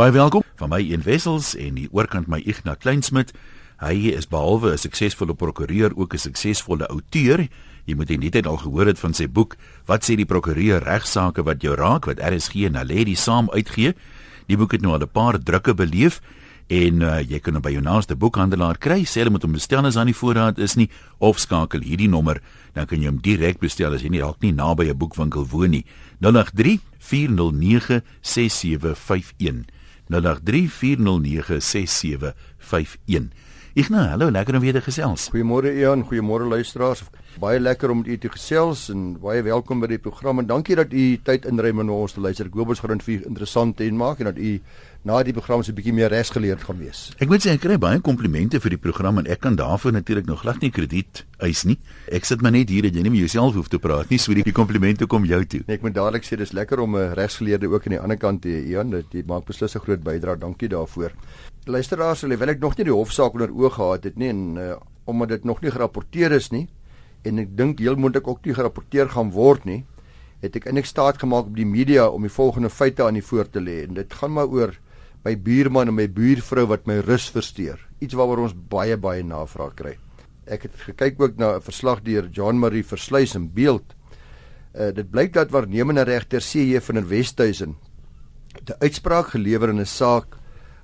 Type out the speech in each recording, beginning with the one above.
Baie welkom van my een wessels en die oorkant my Ignas Kleinsmid. Hy is behalwe 'n suksesvolle prokureur ook 'n suksesvolle outeur. Jy moet net net al gehoor het van sy boek Wat sê die prokureur regsaake wat jou raak wat RSG en Naledi saam uitgee. Die boek het nou al 'n paar drukke beleef en uh, jy kan hom by jou naaste boekhandelaar kry. Sê hulle moet hom bestel as aan die voorraad is nie of skakel hierdie nommer dan kan jy hom direk bestel as jy nie dalk nie naby 'n boekwinkel woon nie. 083 409 6751 0834096751. Ignas, hallo, lekker om weer te gesels. Goeiemôre Ian, goeiemôre luisteraars. Baie lekker om met u te gesels en baie welkom by die program en dankie dat u tyd inruim om ons te luister. Ek hoop ons gaan dit interessant en maak en dat u na die program se 'n bietjie meer resgeleerd gaan wees. Ek moet sê ek kry baie komplimente vir die program en ek kan daarvoor natuurlik nog glad nie krediet eis nie. Ek sit maar net hier dat jy nie met jouself hoef te praat nie, so die komplimente kom jou toe. Nee, ek moet dadelik sê dis lekker om 'n resgeleerde ook aan die ander kant te hê. Ian, dit maak beslis 'n groot bydrae. Dankie daarvoor luisteraars hulle wil ek nog nie die hofsaak onder oog gehad het nie en uh, omdat dit nog nie gerapporteer is nie en ek dink heel moontlik ook nie gerapporteer gaan word nie het ek eintlik staat gemaak op die media om die volgende feite aan die voor te lê. En dit gaan maar oor my buurman en my buurvrou wat my rus versteur iets waaroor ons baie baie navraag kry. Ek het gekyk ook na 'n verslag deur Jean Marie Versluys in beeld. Uh, dit blyk dat waarnemende regter CJ van der Westhuizen 'n uitspraak gelewer in 'n saak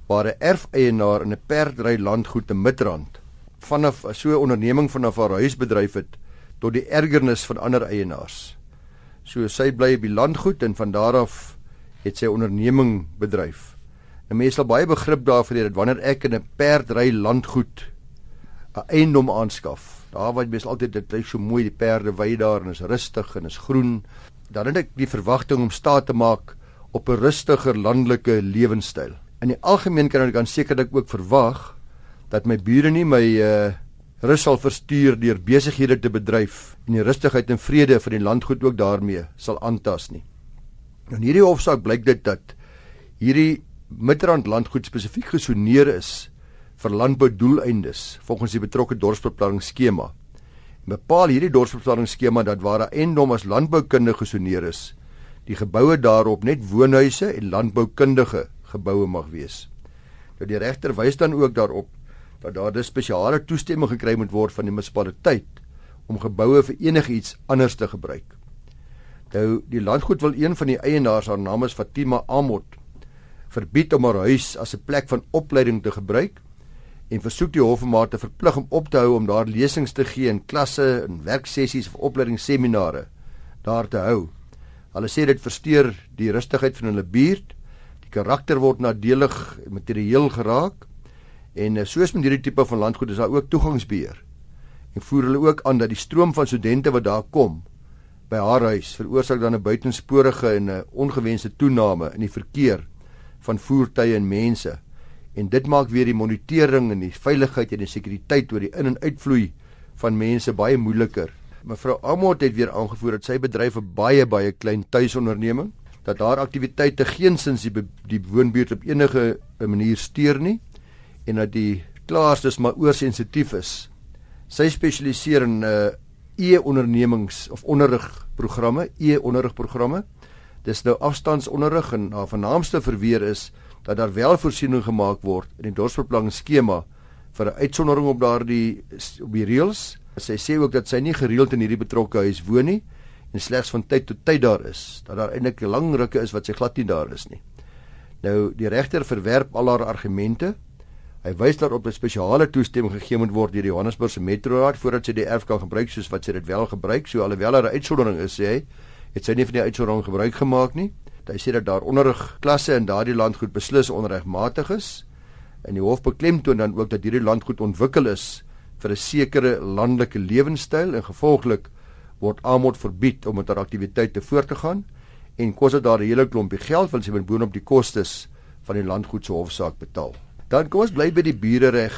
waar 'n erfeienaar in 'n perdry landgoed te Midrand vanaf so 'n onderneming vanaf haar huisbedryf het tot die ergernis van ander eienaars. So sy bly op die landgoed en van daar af het sy onderneming bedryf. 'n Mens sal baie begrip daarvoor hê dat wanneer ek in 'n perdry landgoed 'n eiendom aanskaf, daar waar mens altyd dit lyk so mooi, die perde wy daar en is rustig en is groen, dan het ek die verwagting om staat te maak op 'n rustiger landelike lewenstyl in die algemeen kan ek dan sekerlik ook verwag dat my bure nie my uh rus sal verstuur deur besighede te bedryf en die rustigheid en vrede van die landgoed ook daarmee sal aantas nie. Nou in hierdie hofsaak blyk dit dat hierdie Midrand landgoed spesifiek gesoneer is vir landboudoeleindes volgens die betrokke dorpsbeplanningsskema. En bepaal hierdie dorpsbeplanningsskema dat waar 'n eiendom as landboukundige gesoneer is, die geboue daarop net woonhuise en landboukundige geboue mag wees. Nou die regter wys dan ook daarop dat daar 'n spesiale toestemming gekry moet word van die munisipaliteit om geboue vir enigiets anders te gebruik. Nou die landgoed wil een van die eienaars, haar naam is Fatima Amot, verbied om haar huis as 'n plek van opleiding te gebruik en versoek die hof om haar te verplig om op te hou om daar lesings te gee in klasse en werksessies of opleidingsseminare daar te hou. Hulle sê dit versteur die rustigheid van hulle buurt Die karakter word nadelig materieel geraak en eh, soos met hierdie tipe van landgoed is daar ook toegangsbeheer. En voer hulle ook aan dat die stroom van studente wat daar kom by haar huis veroorsaak dan 'n buitensporige en 'n ongewenste toename in die verkeer van voertuie en mense. En dit maak weer die monitering en die veiligheid en die sekuriteit oor die in- en uitvloei van mense baie moeiliker. Mevrou Amot het weer aangevoer dat sy bedryf 'n baie baie klein tuisonderneming dat haar aktiwiteite geensins die die woonbuurt op enige manier steur nie en dat die klaarste maar oorsensitief is. Sy spesialiseer in uh e-ondernemings of onderrigprogramme, e-onderrigprogramme. Dis nou afstandsonderrig en haar vernaamste verweer is dat daar wel voorsiening gemaak word in die dorpsbeplanning skema vir 'n uitsondering op daardie op die reëls. Sy sê ook dat sy nie gereeld in hierdie betrokke huis woon nie en slegs van tyd tot tyd daar is, dat daar eintlik lang rukke is wat sy glad nie daar is nie. Nou die regter verwerp al haar argumente. Hy wys daarop 'n spesiale toestemming gegee moet word deur die Johannesburgse Metroraad voordat sy die erf kan gebruik soos wat sy dit wel gebruik, so alhoewel daar 'n uitsondering is, sê hy, het sy nie van die uitsondering gebruik gemaak nie. Hy sê dat daar onderrig klasse in daardie landgoed beslis onregmatig is. En die hof beklemtoon dan ook dat hierdie landgoed ontwikkel is vir 'n sekere landelike lewenstyl en gevolglik word almal verbied om met haar aktiwiteite voort te gaan en kos dit daar 'n hele klompie geld want sy moet boonop die kostes van die landgoed se hofsaak betaal. Dan kom ons bly by die burgerreg.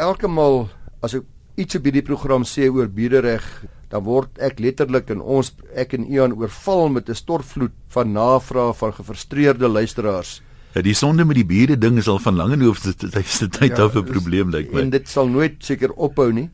Elke maal as ek iets op hierdie program sê oor burgerreg, dan word ek letterlik in ons ek en Ian oorval met 'n stortvloed van navrae van gefrustreerde luisteraars. Ja, die sonde met die bure ding is al van lange hoofde tyd ja, af 'n probleem lyk my. En dit sal nooit seker ophou nie.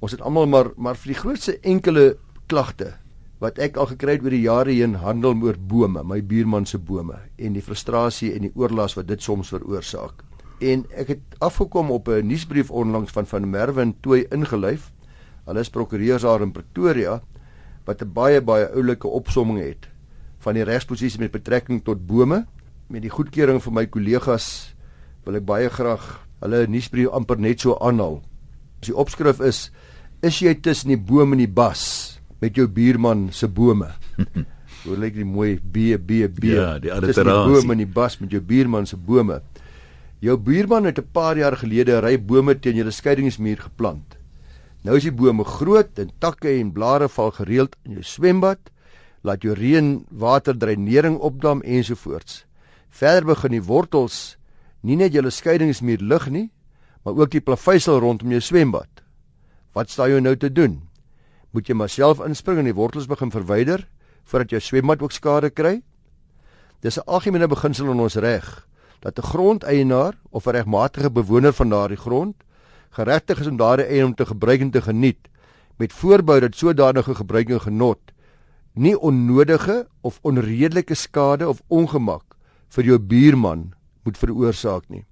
Ons het almal maar maar vir die grootste enkele klagte wat ek al gekry het oor die jare heen handel oor bome, my buurman se bome en die frustrasie en die oorlas wat dit soms veroorsaak. En ek het afgekom op 'n nuusbrief onlangs van van Merwe en Tooi ingelyf. Hulle is prokureurs daar in Pretoria wat 'n baie baie oulike opsomming het van die regsposisie met betrekking tot bome met die goedkeuring van my kollegas wil ek baie graag hulle nuusbrief amper net so aanhaal. Die opskrif is: Is jy tussen die boom en die bas? met jou buurman se bome. Hoe lyk die mooi B B B? Ja, die alliterasie. Die bome in die bas met jou buurman se bome. Jou buurman het 'n paar jaar gelede ry bome teen julle skeidingsmuur geplant. Nou is die bome groot en takke en blare val gereeld in jou swembad, laat jou reënwaterdreinering opdam ensovoorts. Verder begin die wortels nie net julle skeidingsmuur lig nie, maar ook die plaveisel rondom jou swembad. Wat staan jou nou te doen? moet jy maar self inspring en die wortels begin verwyder voordat jou swembad ook skade kry. Dis 'n algemene beginsel in ons reg dat 'n grondeienaar of 'n regmatige bewoner van daardie grond geregtig is om daardie eiendom te gebruik en te geniet met voorbou dat sodanige gebruik en genot nie onnodige of onredelike skade of ongemak vir jou buurman moet veroorsaak nie.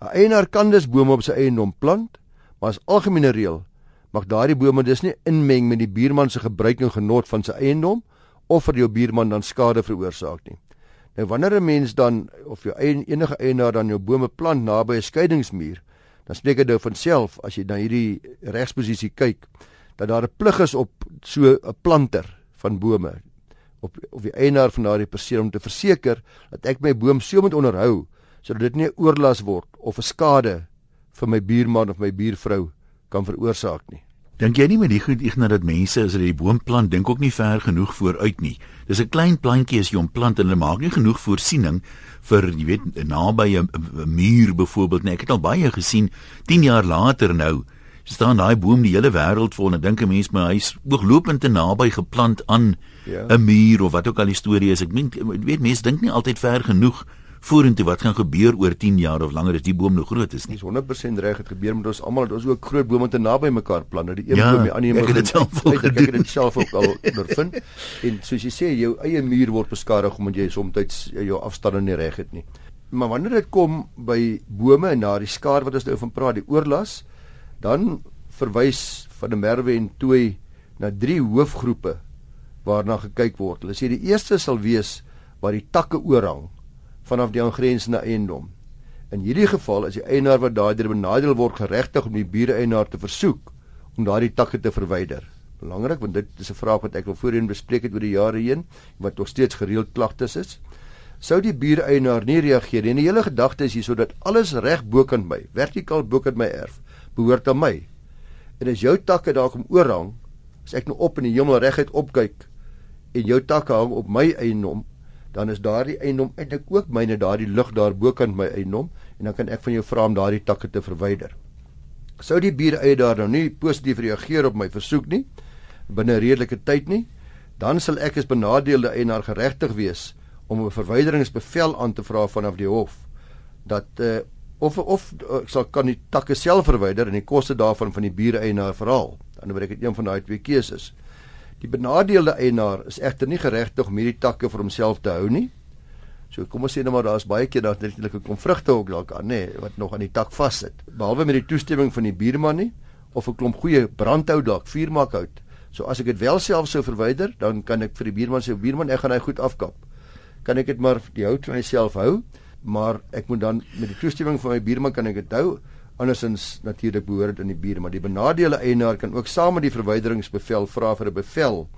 'n Eienaar kan dus bome op sy eiendom plant, maar as algemene reël mag daardie bome dus nie inmeng met die buurman se gebruik en genot van sy eiendom of vir jou buurman dan skade veroorsaak nie. Nou wanneer 'n mens dan of jou eie enige eienaar dan jou bome plant naby 'n skeidingsmuur, dan spreek dit nou van self as jy na hierdie regsposisie kyk dat daar 'n plig is op so 'n planter van bome op of die eienaar van daardie perseel om te verseker dat ek my boom so moet onderhou sodat dit nie 'n oorlas word of 'n skade vir my buurman of my buurvrou kan veroorsaak nie. Dink jy nie met die goed Ignas dat mense as hulle die boom plant, dink ook nie ver genoeg vooruit nie. Dis 'n klein plantjie as jy hom plant en hulle maak nie genoeg voorsiening vir jy weet naby 'n muur byvoorbeeld nie. Ek het al baie gesien 10 jaar later nou staan daai boom die hele wêreld vol en dink 'n mens maar hy's ooglopend te naby geplant aan 'n ja. muur of wat ook al die storie is. Ek meen weet mense dink nie altyd ver genoeg vorentoe wat gaan gebeur oor 10 jaar of langer as die boom nog groot is nie. Dis 100% reg, dit gebeur met ons almal, ons ook groot bome te naby mekaar plant. Nou die een ja, boom die ander een. Ek het dit self ook gedoen. Ek het dit self ook al ondervind. En soos jy sê, jou eie muur word beskadig omdat jy soms jou afstande nie reg het nie. Maar wanneer dit kom by bome en na die skaar wat ons nou van praat, die oorlas, dan verwys van der Merwe en Tooi na drie hoofgroepe waarna gekyk word. Hulle sê die eerste sal wees waar die takke oorhang vanaf die aangrensende eiendom. In hierdie geval is die eienaar wat daardeur benadeel word geregtig om die buureienaar te versoek om daardie takke te verwyder. Belangrik want dit is 'n vraag wat ek al voorheen bespreek het oor die jare heen wat nog steeds gereeld klagtes is. Sou die buureienaar nie reageer nie. Die hele gedagte is hier sodat alles reg bokant my, vertikaal bokant my erf, behoort aan my. En as jou takke daar kom oorhang, as ek nou op in die hemel reguit opkyk en jou takke hang op my eiendom, dan is daardie eiendom eintlik ook myne daardie lug daar bokant my eiendom en dan kan ek van jou vra om daardie takke te verwyder. Sou die bure eie daar nou nie positief reageer op my versoek nie binne redelike tyd nie, dan sal ek as benadeelde eienaar geregtig wees om 'n verwyderingsbevel aan te vra vanaf die hof dat uh, of of ek sal kan die takke self verwyder en die koste daarvan van die bure eienaar verhaal. Dan word ek een van daai twee keuses. Die benadeelde eienaar is egter nie geregtig om hierdie takke vir homself te hou nie. So kom ons sê nou maar daar's baie keer dat natuurlik 'n konvrugte ook dalk aan nê wat nog aan die tak vassit. Behalwe met die toestemming van die buurman nie of 'n klomp goeie brandhout dalk vuurmakhout. So as ek dit wel self sou verwyder, dan kan ek vir die buurman sê buurman ek gaan hy goed afkap. Kan ek dit maar die hout vir myself hou, maar ek moet dan met die toestemming van my buurman kan ek dit hou andersins natuurlik behoort in die buurt, maar die benadeelde eienaar kan ook saam met die verwyderingsbevel vra vir 'n bevel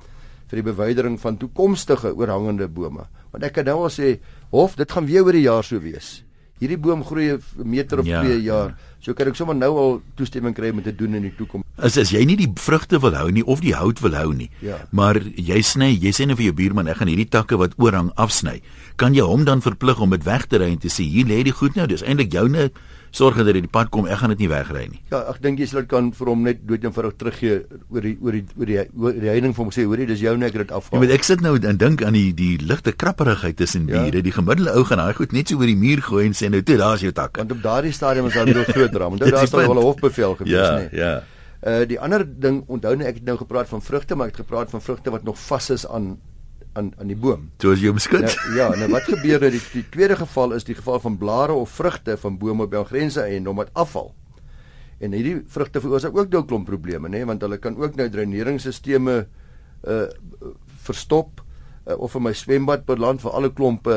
vir die bewydering van toekomstige oorhangende bome. Want ek kan nou al sê, hof, dit gaan weer oor die jaar so wees. Hierdie boom groei 'n meter of 2 ja, jaar. Ja. So kan ek sommer nou al toestemming kry om dit te doen in die toekoms. As as jy nie die vrugte wil hou nie of die hout wil hou nie. Ja. Maar jy sny, jy sê net nou vir jou buurman ek gaan hierdie takke wat oorhang afsny. Kan jy hom dan verplig om dit weg te ry en te sê hier lê die goed nou, dis eintlik joune sorg dat hy die pad kom, ek gaan dit nie wegry nie. Ja, ek dink jy sal dit kan vir hom net dood en vinnig teruggee oor die oor die oor die oor die heining vir hom sê, hoorie, dis jou net ek dit afval. Ja, maar ek sit nou en dink aan die die ligte krapperigheid tussen ja. bure. Die gemiddelde ou gaan daai goed net so oor die muur gooi en sê nou toe, daar's jou tak. Want op daardie stadium is daar 'n groot drama. Dit daar's al 'n hofbevel gewees, ja, nee. Ja. Uh die ander ding, onthou nou ek het nou gepraat van vrugte, maar ek het gepraat van vrugte wat nog vas is aan aan aan die boom. Toe as jy hom skud. Nou, ja, nou wat gebeur nou die, die tweede geval is die geval van blare of vrugte van bome op jou grense en om wat afval. En hierdie vrugte veroorsaak ook dalk klomp probleme, nê, nee, want hulle kan ook nou dreineringsstelsels uh verstop uh, of in my swembad beland vir alle klompe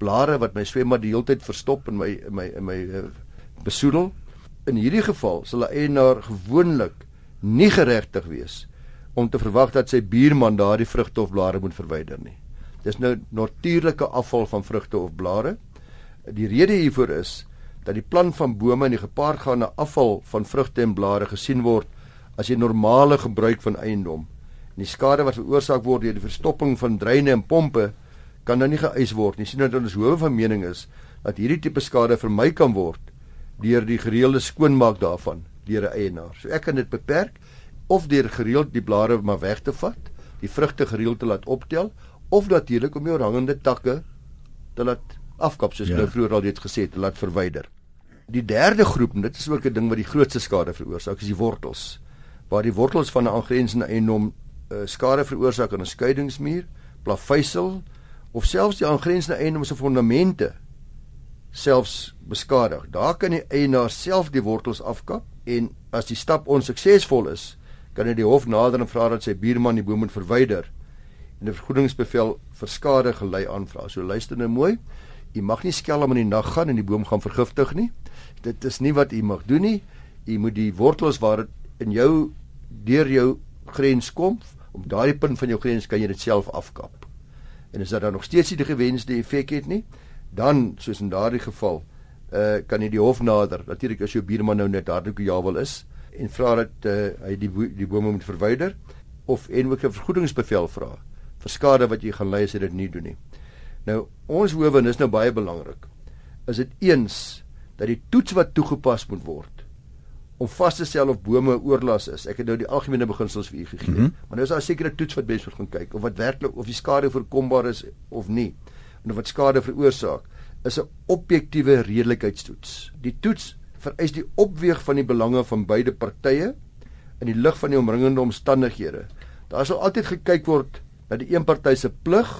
blare wat my swembad die hele tyd verstop in my in my in my uh, besoedel. In hierdie geval sal 'n eienaar gewoonlik nie geregtig wees om te verwag dat sy buurman daardie vrugte of blare moet verwyder nie. Dis nou natuurlike afval van vrugte of blare. Die rede hiervoor is dat die plan van bome en die gepaardgaande afval van vrugte en blare gesien word as 'n normale gebruik van eiendom. En die skade wat veroorsaak word deur die verstopping van dreine en pompe kan nou nie geëis word nie. Sien dat ons hoewe van mening is dat hierdie tipe skade vermy kan word deur die gereelde skoonmaak daarvan deur 'n eienaar. So ek kan dit beperk of deur gereeld die blare maar weg te vat, die vrugte gereeld te laat optel of natuurlik om jou hangende takke te laat afkap soos ja. nou vroeër al reeds gesê het, te laat verwyder. Die derde groep, dit is ook 'n ding wat die grootste skade veroorsaak, is die wortels. Waar die wortels van 'n aangrensende eiendom uh, skade veroorsaak aan 'n skeidingsmuur, plaveisel of selfs die aangrensende eiendom se fondamente selfs beskadig. Daar kan die eienaar self die wortels afkap en as die stap onsuksesvol is, kan hy die hof nader en vra dat sy buurman die boom moet verwyder en 'n vergoedingsbevel vir skade gelei aanvra. So luister nou mooi. U mag nie skelm in die nag gaan en die boom gaan vergiftig nie. Dit is nie wat u mag doen nie. U moet die wortels waar dit in jou deur jou grens kom, op daardie punt van jou grens kan jy dit self afkap. En as dit dan nog steeds nie die gewenste effek het nie, dan soos in daardie geval uh kan jy die hof nader natuurlik as jou buurman nou net daardie ja wil is en vra dat uh, hy die die bome moet verwyder of en ook 'n vergoedingsbevel vra vir skade wat jy gaan ly as jy dit nie doen nie. Nou ons howe is nou baie belangrik. Is dit eens dat die toets wat toegepas moet word om vas te stel of bome oorlas is. Ek het nou die algemene beginsels vir u gegee. Mm -hmm. Maar nou is daar 'n sekere toets wat mens moet gaan kyk of wat werklik of die skade voorkombaar is of nie en of wat skade veroorsaak is 'n objektiewe redelikheidstoets. Die toets vereis die opweeg van die belange van beide partye in die lig van die omringende omstandighede. Daar sal altyd gekyk word na die een party se plig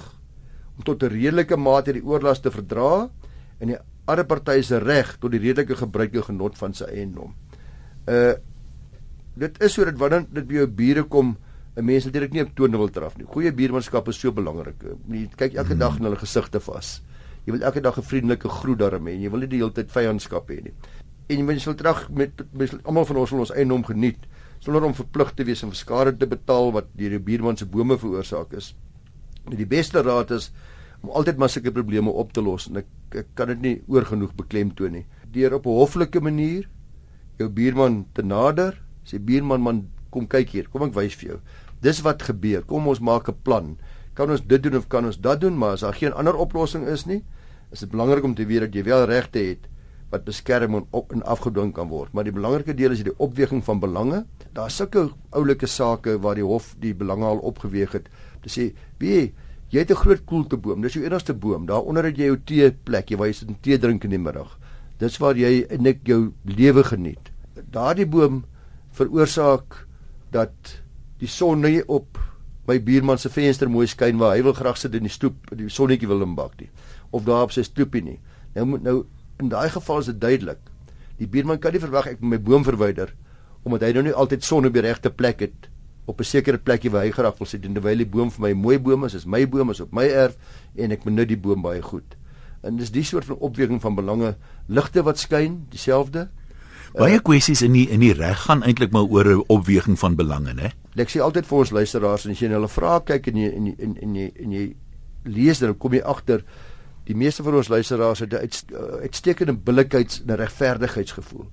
om tot 'n redelike mate die oorlas te verdra en die ander party se reg tot die redelike gebruik en genot van sy eiendom. Uh dit is sodat wanneer dit by jou bure kom, 'n mens natuurlik nie op toon wil traf nie. Goeie buurmanskap is so belangrik. Jy kyk elke hmm. dag in hulle gesigte vas. Jy wil elke dag 'n vriendelike groet daarmee en jy wil nie die hele tyd vyandskap hê nie. En jy wil terug met almal van ons wil ons eiendom geniet sonder om verplig te wees om skade te betaal wat deur die buurman se bome veroorsaak is. En die beste raad is om altyd maar sulke probleme op te los en ek, ek kan dit nie oorgenoeg beklemtoon nie. Deur op 'n hoffelike manier jou buurman te nader, sê buurman man kom kyk hier, kom ek wys vir jou. Dis wat gebeur. Kom ons maak 'n plan. Kan ons dit doen of kan ons dat doen, maar as daar geen ander oplossing is nie, is dit belangrik om te weet dat jy wel regte het wat beskerm en op en afgedwing kan word. Maar die belangrike deel is die opweging van belange. Daar's sulke oulike sake waar die hof die belange al opgeweeg het. Te sê, wie jy het 'n groot koelteboom. Dis jou enigste boom. Daaronder het jy jou teeplekjie waar jy sit en tee drink in die middag. Dis waar jy net jou lewe geniet. Daardie boom veroorsaak dat die son nie op my buurman se venster mooi skyn waar hy wil graag sit in die stoep, die sonnetjie wil hom bak nie of daar op sy stoepie nie. Nou moet nou in daai geval is dit duidelik. Die buurman kan nie verwag ek moet my boom verwyder omdat hy nou nie altyd son op die regte plek het op 'n sekere plekie waar hy graag wil sit en terwyl die boom vir my 'n mooi boom is, is my boom is op my erf en ek benut die boom baie goed. En dis die soort van opweging van belange, ligte wat skyn, dieselfde. Baie kwessies in die in die reg gaan eintlik maar oor 'n opweging van belange, né? Ek sê altyd vir ons luisteraars en as jy hulle vra kyk en jy en jy en jy en jy lees dan kom jy agter die meeste van ons luisteraars het 'n uit, uh, uitstekende billikheids en regverdigheidsgevoel.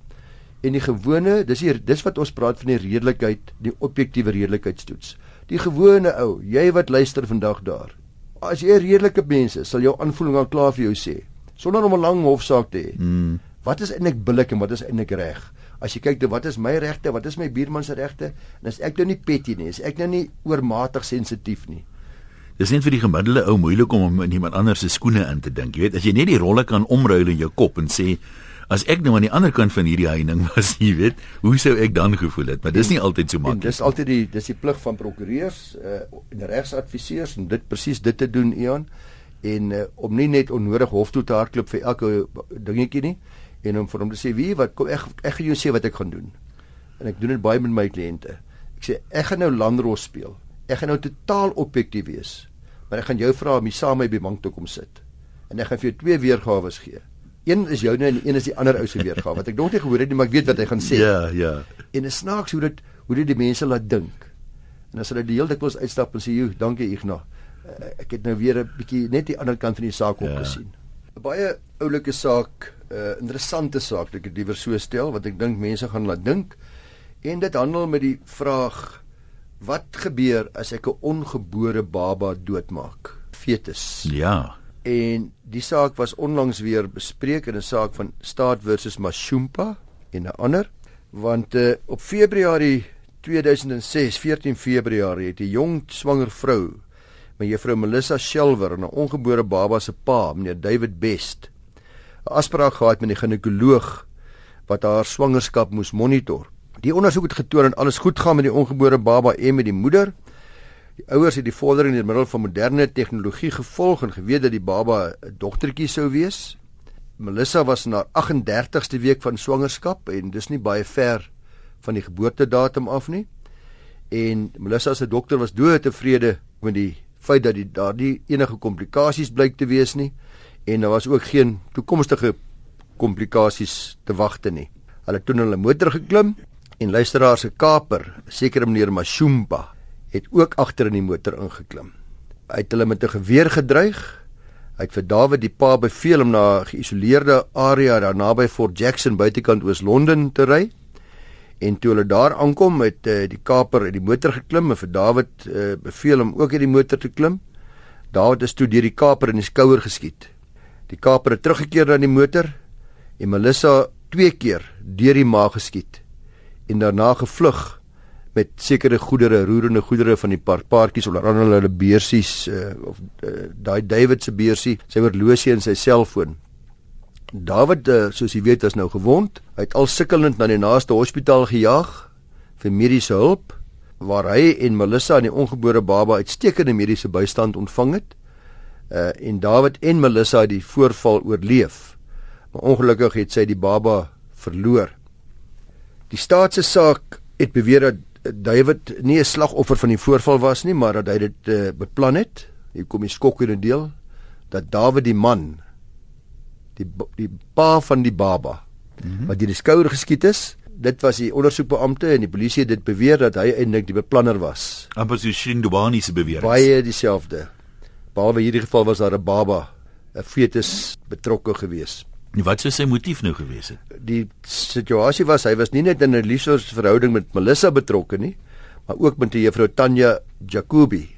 En die gewone, dis hier dis wat ons praat van die redelikheid, die objektiewe redelikheidstoets. Die gewone ou, jy wat luister vandag daar. As jy 'n redelike mens is, sal jou aanvoeling al klaar vir jou sê sonder om 'n lang hofsaak te hê. Hmm. Wat is eintlik billik en wat is eintlik reg? as jy kyk toe wat is my regte, wat is my buurman se regte? En as ek nou nie petty nie, as ek nou nie oormatig sensitief nie. Dis net vir die gemiddelde ou moeilik om in iemand anders se skoene in te dink. Jy weet, as jy net die rolle kan omruil in jou kop en sê As ek nou aan die ander kant van hierdie heining was, jy weet, hoe sou ek dan gevoel het? Maar dis nie altyd so maklik. Dis altyd die dis die plig van prokureurs uh, en regsadviseurs om dit presies dit te doen, Ian. En uh, om nie net onnodig hof toe te hardloop vir elke dingetjie nie en om vir hom te sê, "Wie, wat kom ek ek gaan jou sê wat ek gaan doen." En ek doen dit baie met my kliënte. Ek sê, "Ek gaan nou landros speel. Ek gaan nou totaal objektief wees." maar ek gaan jou vra om hier saam met my by bank toe kom sit. En ek gaan vir jou twee weergawe gee. Een is joune en een is die ander ou se weergawe wat ek nog nie gehoor het nie, maar ek weet wat hy gaan sê. Ja, ja. En dit snaaks hoe dit hoe dit die mense laat dink. En as hulle die hele dikwels uitstap en sê, "Jo, dankie Ignas. Eh, ek het nou weer 'n bietjie net die ander kant van die saak ja. opgesien." 'n Baie oulike saak, 'n uh, interessante saak, ek het liewer so stel wat ek dink mense gaan laat dink. En dit handel met die vraag Wat gebeur as ek 'n ongebore baba doodmaak? Fetus. Ja. En die saak was onlangs weer bespreek in 'n saak van Staat versus Mashumpa en 'n ander want uh, op Februarie 2006, 14 Februarie het 'n jong swanger vrou, mevrou Melissa Shelwer, 'n ongebore baba se pa, meneer David Best, 'n afspraak gehad met die ginekoloog wat haar swangerskap moes monitor. Die ondersoek het getoon dat alles goed gaan met die ongebore baba en met die moeder. Die ouers het die vordering deur middel van moderne tegnologie gevolg en geweet dat die baba 'n dogtertjie sou wees. Melissa was in haar 38ste week van swangerskap en dis nie baie ver van die geboortedatum af nie. En Melissa se dokter was dood tevrede met die feit dat die daardie enige komplikasies blyk te wees nie en daar was ook geen toekomstige komplikasies te wagte nie. Hulle het toe hulle motor geklim en luisteraar se kaper, sekere meneer Mashumba, het ook agter in die motor ingeklim. Hy het hulle met 'n geweer gedreig. Hy het vir David die pa beveel om na 'n geïsoleerde area daar naby Fort Jackson buitekant Oos-London te ry. En toe hulle daar aankom, het uh, die kaper uit die motor geklim en vir David uh, beveel om ook uit die motor te klim. David is toe deur die kaper in die skouer geskiet. Die kaper het teruggekeer na die motor en Melissa twee keer deur die maag geskiet en daarna gevlug met sekere goedere, roerende goedere van die paar paartjies onder andere hulle beursies uh, of uh, daai David se beursie, sy horlosie en sy selfoon. David, uh, soos jy weet, is nou gewond. Hy het al sukkelend na die naaste hospitaal gejaag vir mediese hulp waar hy en Melissa en die ongebore baba uitstekende mediese bystand ontvang het. Uh en David en Melissa het die voorval oorleef. Maar ongelukkig het sy die baba verloor. Die staat se saak het beweer dat David nie 'n slagoffer van die voorval was nie, maar dat hy dit uh, beplan het. Hier kom die skokkende deel dat David die man die die pa van die baba mm -hmm. wat deur die skouer geskiet is, dit was die ondersoekbeampte en die polisie het dit beweer dat hy eintlik die beplanner was. Amper so Shindubani se bewering. Baie dieselfde. Behalwe hierdie geval was daar 'n baba, 'n fetus betrokke geweest. Wat sou sy motief nou gewees het? Die situasie was hy was nie net in 'n liefdesverhouding met Melissa betrokke nie, maar ook met juffrou Tanya Jacobi.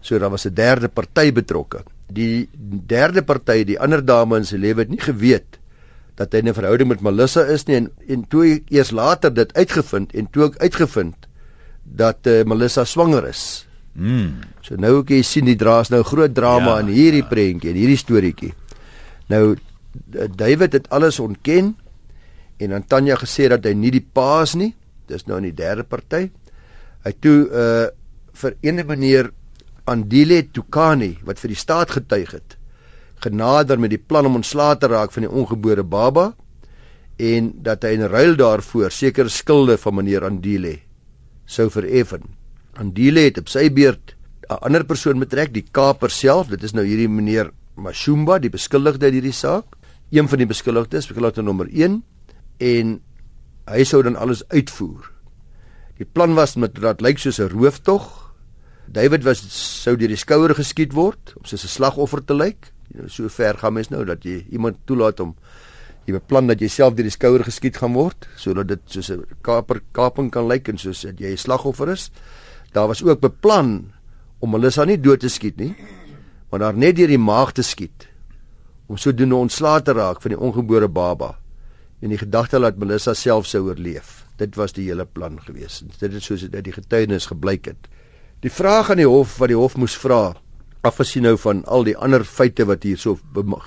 So daar was 'n derde party betrokke. Die derde party, die ander dame in sy lewe het nie geweet dat hy 'n verhouding met Melissa is nie en en toe eers later dit uitgevind en toe ek uitgevind dat uh, Melissa swanger is. Mm. So nou kan jy sien die draas nou groot drama ja, in hierdie ja. prentjie en hierdie storieetjie. Nou David het alles ontken en aan Tanya gesê dat hy nie die pa is nie. Dis nou in die derde party. Hy toe uh vir ene meneer Andile Tukani wat vir die staat getuig het, genader met die plan om ontslae te raak van die ongebore baba en dat hy in ruil daarvoor sekere skulde van meneer Andile sou vereffen. Andile het op sy beurt 'n ander persoon betrek, die Kaper self. Dit is nou hierdie meneer Mashumba, die beskuldigde in hierdie saak een van die beskuldigdes, beskuldigde nommer 1 en hy sou dan alles uitvoer. Die plan was met dat lyk soos 'n rooftog. David was sou deur die skouer geskiet word om soos 'n slagoffer te lyk. So ver gaan mens nou dat jy iemand toelaat om jy beplan dat jy self deur die skouer geskiet gaan word sodat dit soos 'n kaper kaping kan lyk en soos dat jy 'n slagoffer is. Daar was ook beplan om Melissa nie dood te skiet nie, maar daar net deur die maag te skiet om sodoende ontslae te raak van die ongebore baba en die gedagte dat Melissa self sou oorleef. Dit was die hele plan gewees. Dit het soos dit uit die getuienis gebleik het. Die vraag aan die hof wat die hof moes vra afgesien nou van al die ander feite wat hier so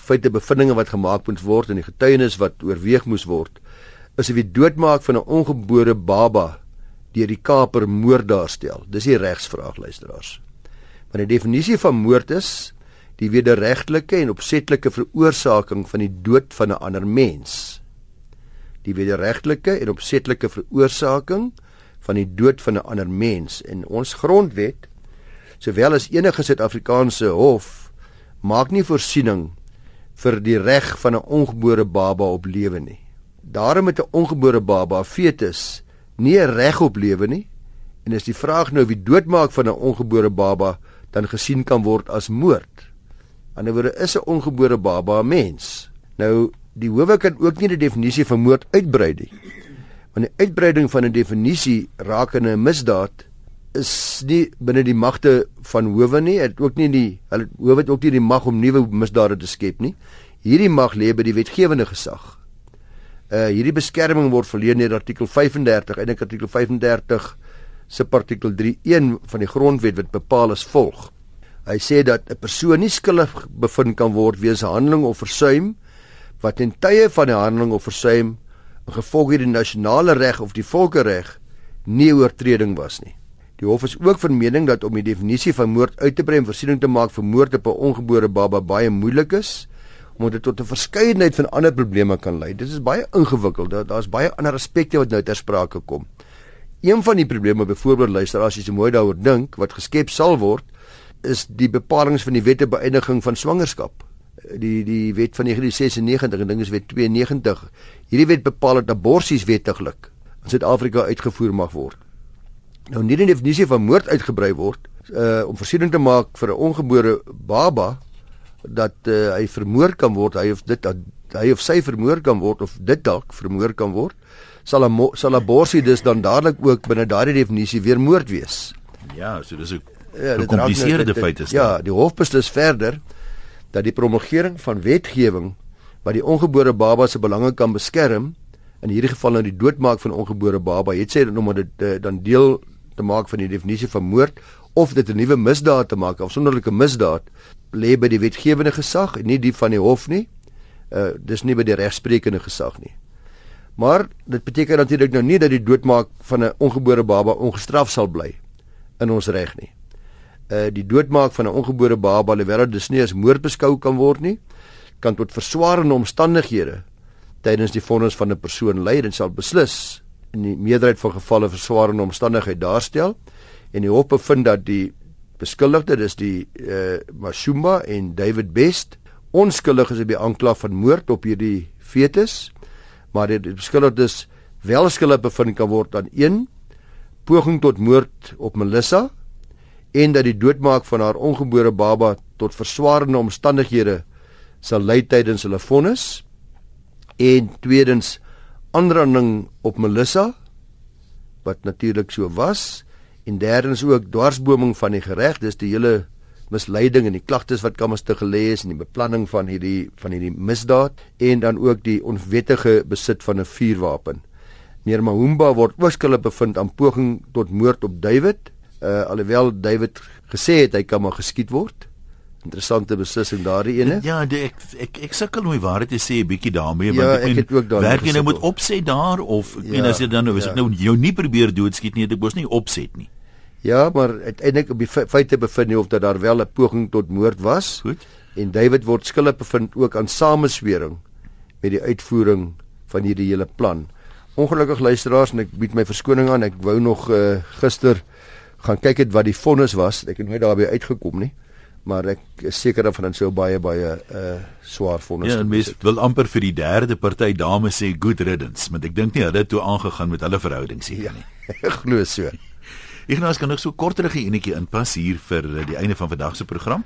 feite bevindinge wat gemaak moet word en die getuienis wat oorweeg moes word is of die doodmaak van 'n ongebore baba deur die Kaper moord daarstel. Dis die regsvraag luisteraars. Want die definisie van moord is die wederregtelike en opsetlike veroorsaking van die dood van 'n ander mens. Die wederregtelike en opsetlike veroorsaking van die dood van 'n ander mens en ons grondwet sowel as enige Suid-Afrikaanse hof maak nie voorsiening vir die reg van 'n ongebore baba op lewe nie. Daarom met 'n ongebore baba fetus nie reg op lewe nie en is die vraag nou wie doodmaak van 'n ongebore baba dan gesien kan word as moord. Anderswoorde is 'n ongebore baba 'n mens. Nou die howe kan ook nie die definisie van moord uitbrei nie. Want die uitbreiding van 'n definisie rakende 'n misdaad is nie binne die magte van howe nie. Het ook nie die hulle howe het ook nie die mag om nuwe misdade te skep nie. Hierdie mag lê by die wetgewende gesag. Uh hierdie beskerming word verleen deur artikel 35, eintlik artikel 35 subartikel 3.1 van die grondwet wat bepaal as volg. Hy sê dat 'n persoon nie skuldig bevind kan word weens 'n handeling of versuim wat in tye van die handeling of versuim gevolg hierdie nasionale reg of die volkereg nie oortreding was nie. Die hof is ook van mening dat om die definisie van moord uit te brei en voorsiening te maak vir moord op 'n ongebore baba baie moeilik is omdat dit tot 'n verskeidenheid van ander probleme kan lei. Dit is baie ingewikkeld. Daar's baie ander aspekte wat nou ter sprake kom. Een van die probleme byvoorbeeld luister as jy so mooi daaroor dink wat geskep sal word is die bepalinge van die wette beëindiging van swangerskap. Die die wet van 1996 en ding is wet 92. Hierdie wet bepaal dat aborsies wettiglik in Suid-Afrika uitgevoer mag word nou nie die definisie van moord uitgebrei word uh om voorsiening te maak vir 'n ongebore baba dat uh, hy vermoor kan word hy of dit dat hy of sy vermoor kan word of dit dalk vermoor kan word sal 'n sal 'n borsie dus dan dadelik ook binne daardie definisie weer moord wees ja so dis 'n ja, gekompliseerde feit is ja die hof beslis verder dat die promulgering van wetgewing wat die ongebore baba se belange kan beskerm in hierdie geval nou die doodmaak van 'n ongebore baba het sê dan omdat dit uh, dan deel te maak van die definisie van moord of dit 'n nuwe misdaad te maak of sonderlike misdaad lê by die wetgewende gesag en nie die van die hof nie. Uh dis nie by die regsprekende gesag nie. Maar dit beteken natuurlik nou nie dat die doodmaak van 'n ongebore baba ongestraf sal bly in ons reg nie. Uh die doodmaak van 'n ongebore baba alhoewel dit nie as moord beskou kan word nie, kan tot verswaarende omstandighede tydens die vonnis van 'n persoon lei en sal beslis in die meerderheid van gevalle verswaarende omstandigheid daarstel en die hof bevind dat die beskuldigde dis die uh, Mashumba en David Best onskuldig is op die aanklag van moord op hierdie fetus maar die beskuldigdes wel skuldig bevind kan word aan 1 poging tot moord op Melissa en dat die doodmaak van haar ongebore baba tot verswaarende omstandighede sal lei tydens hulle vonnis. En tweedens aanranding op Melissa wat natuurlik so was. En derdens ook dwarsboming van die gereg dis die hele misleiding en die klagtes wat kamers te gelê is en die beplanning van hierdie van hierdie misdaad. En dan ook die onwettige besit van 'n vuurwapen. Meneer Mahumba word oorskuldig bevind aan poging tot moord op David, uh, alhoewel David gesê het hy kan maar geskiet word interessante beslissing daardie ene. Ja, die, ek ek ek sukkel om die waarheid te sê 'n bietjie daarmee ja, want ek het ook daar werk jy nou moet opset daar of ek ja, meen as jy dan nou as ja. ek nou jou nie probeer doodskiet nie, dit mos nie opset nie. Ja, maar uiteindelik op die feite bevind nie of dat daar wel 'n poging tot moord was. Goed. En David word skuldig bevind ook aan sameswering met die uitvoering van hierdie hele plan. Ongelukkig luisteraars en ek bied my verskoning aan, ek wou nog uh, gister gaan kyk het wat die vonnis was. Ek het nooit daarby uitgekom nie maar ek is seker dat van dit sou baie baie uh swaar vonnis. Ja, mens wil amper vir die derde party dame sê good riddance, maar ek dink nie hulle het toe aangegaan met hulle verhoudings hier ja, nie. Glo so. Ignas kan nog so korterige enetjie inpas hier vir eh, die einde van vandag se program.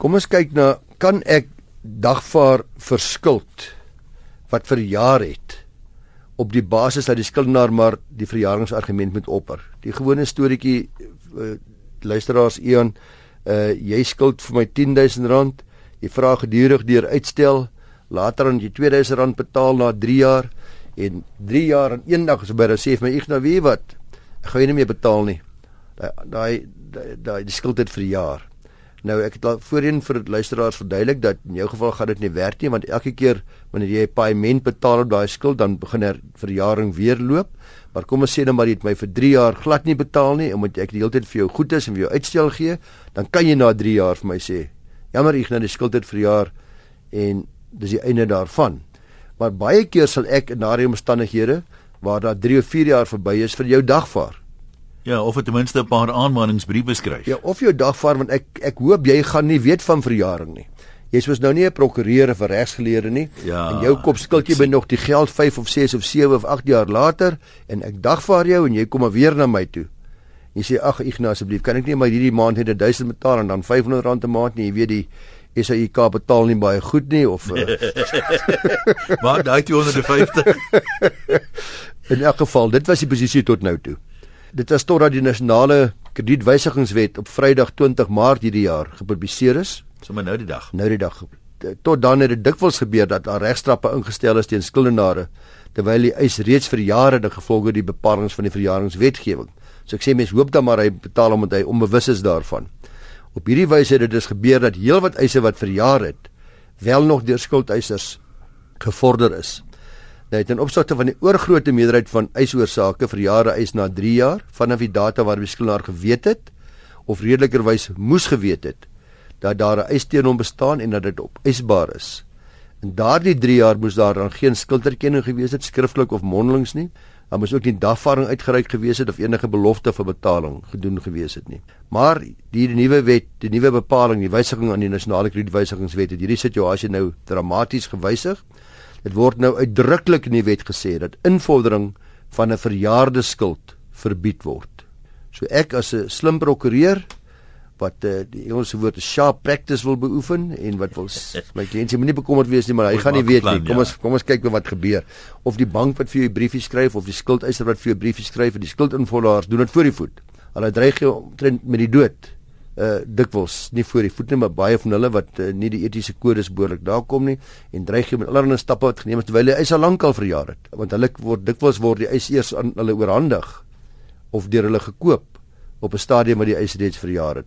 Kom ons kyk na kan ek dagvaar verskuld wat vir jaar het op die basis dat die skuldenaar maar die verjaringsargument moet opper. Die gewone storieetjie uh, luisteraars Ian uh jy skuld vir my 10000 rand. Jy vra gedurig deur uitstel. Later dan jy 2000 rand betaal na 3 jaar en 3 jaar en eendag as by dan sê vir my ek nou weet wat. Ek gaan nie meer betaal nie. Daai daai die skuld het vir jaar. Nou ek het al voorheen vir luisteraars verduidelik dat in jou geval gaan dit nie werk nie want elke keer wanneer jy 'n paaiement betaal op daai skuld dan begin er verjaring weer loop. Maar kom ons sê nou maar jy het my vir 3 jaar glad nie betaal nie omdat ek die hele tyd vir jou goed is en vir jou uitstel gee, dan kan jy na 3 jaar vir my sê, jammer ek nou die skuld het verjaar en dis die einde daarvan. Maar baie keer sal ek in daardie omstandighede waar daar 3 of 4 jaar verby is vir jou dagvaar. Ja, of ten minste 'n paar aanmaningsbriewe skryf. Ja, of jou dagvaar want ek ek hoop jy gaan nie weet van verjaring nie. Jy's mos nou nie 'n prokureur of 'n regsgeleerde nie. Ja, en jou kop skuld jy by nog die geld 5 of 6 of 7 of 8 jaar later en ek dagvaar jou en jy kom maar weer na my toe. Jy sê ag Ignas asseblief, kan ek nie maar hierdie maand net 1000 betaal en dan R500 'n maand nie, jy weet die SAIK betaal nie baie goed nie of Maar daai 250. In elk geval, dit was die posisie tot nou toe. Dit was totdat die nasionale kredietwysigingswet op Vrydag 20 Maart hierdie jaar gepubliseer is. Sommige nou die dag. Nou die dag. Tot dan het dit dikwels gebeur dat daar regstrappe ingestel is teen skuldenaars terwyl die eis reeds vir jare die gevolge die bepalinge van die verjaringswetgewing. So ek sê mense hoop dan maar hy betaal omdat hy onbewus is daarvan. Op hierdie wyse het dit dus gebeur dat heelwat eise wat verjaar het, wel nog deur skuldeisers gevorder is. Nou ten opsigte van die oorgrootste meerderheid van eisoorsake vir jare eis na 3 jaar vanaf die data waar die skuldenaar geweet het of redelikerwys moes geweet het dat daar 'n eis teen hom bestaan en dat dit opeisbaar is. In daardie 3 jaar moes daar dan geen skulderkenning gewees het skriftelik of mondelings nie. Daar moes ook nie dagvaarding uitgereik gewees het of enige belofte vir betaling gedoen gewees het nie. Maar die, nuwe wet, die nuwe bepaling, die wysiging aan die nasionale kredietwysigingswet het hierdie situasie nou dramaties gewysig. Dit word nou uitdruklik in die wet gesê dat invordering van 'n verjaarde skuld verbied word. So ek as 'n slim prokureur wat uh, die Engelse woord sharp practice wil beoefen en wat wil my kliënt moenie bekommerd wees nie maar hy gaan nie weet nie. Kom ja. ons kom ons kyk wat gebeur. Of die bank wat vir jou briefie skryf of die skuldeiser wat vir jou briefie skryf en die skuldinvorderaars doen dit voor die voet. Hulle dreig jou omtrent met die dood uh dikwels nie voor die voet nie maar baie van hulle wat uh, nie die etiese kodes behoorlik daar kom nie en dreig jy met allerlei stappe wat geneem is terwyl hy al lankal verjaar het want hulle word dikwels word die eis eers aan hulle oorhandig of deur hulle gekoop op 'n stadium wat die eis reeds verjaar het.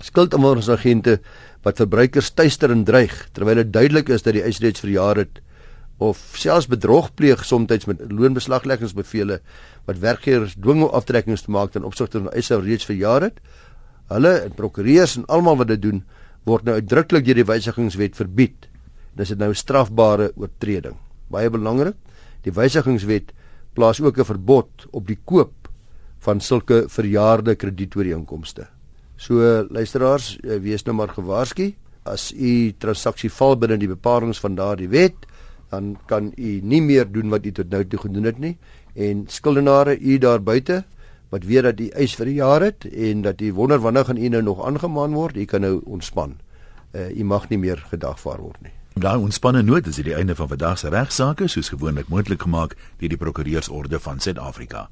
Skuldinworderingsagente wat verbruikers tuister en dreig terwyl dit duidelik is dat die eis reeds verjaar het of selfs bedrog pleeg soms met loonbeslagleggingsbevele wat werkgewers dwing om aftrekkings te maak ten opsigte van eise reeds verjaar het hulle en prokureurs en almal wat dit doen word nou uitdruklik deur die wysigingswet verbied. Dis dit nou 'n strafbare oortreding. Baie belangrik, die wysigingswet plaas ook 'n verbod op die koop van sulke verjaarde kredietooreenkomste. So luisteraars, eh, wees nou maar gewaarsku as u transaksie val binne die bepalinge van daardie wet, dan kan u nie meer doen wat u tot nou toe gedoen het nie en skuldenare u daar buite wat weet dat die eis vir die jaar het en dat die wonder wanneer gaan u nou nog aangemaan word, u kan nou ontspan. Uh u mag nie meer gedagvaar word nie. Daai ontspanne noot is die einde van vandag se regsaake soos gewoonlik moontlik gemaak deur die prokureursorde van Suid-Afrika.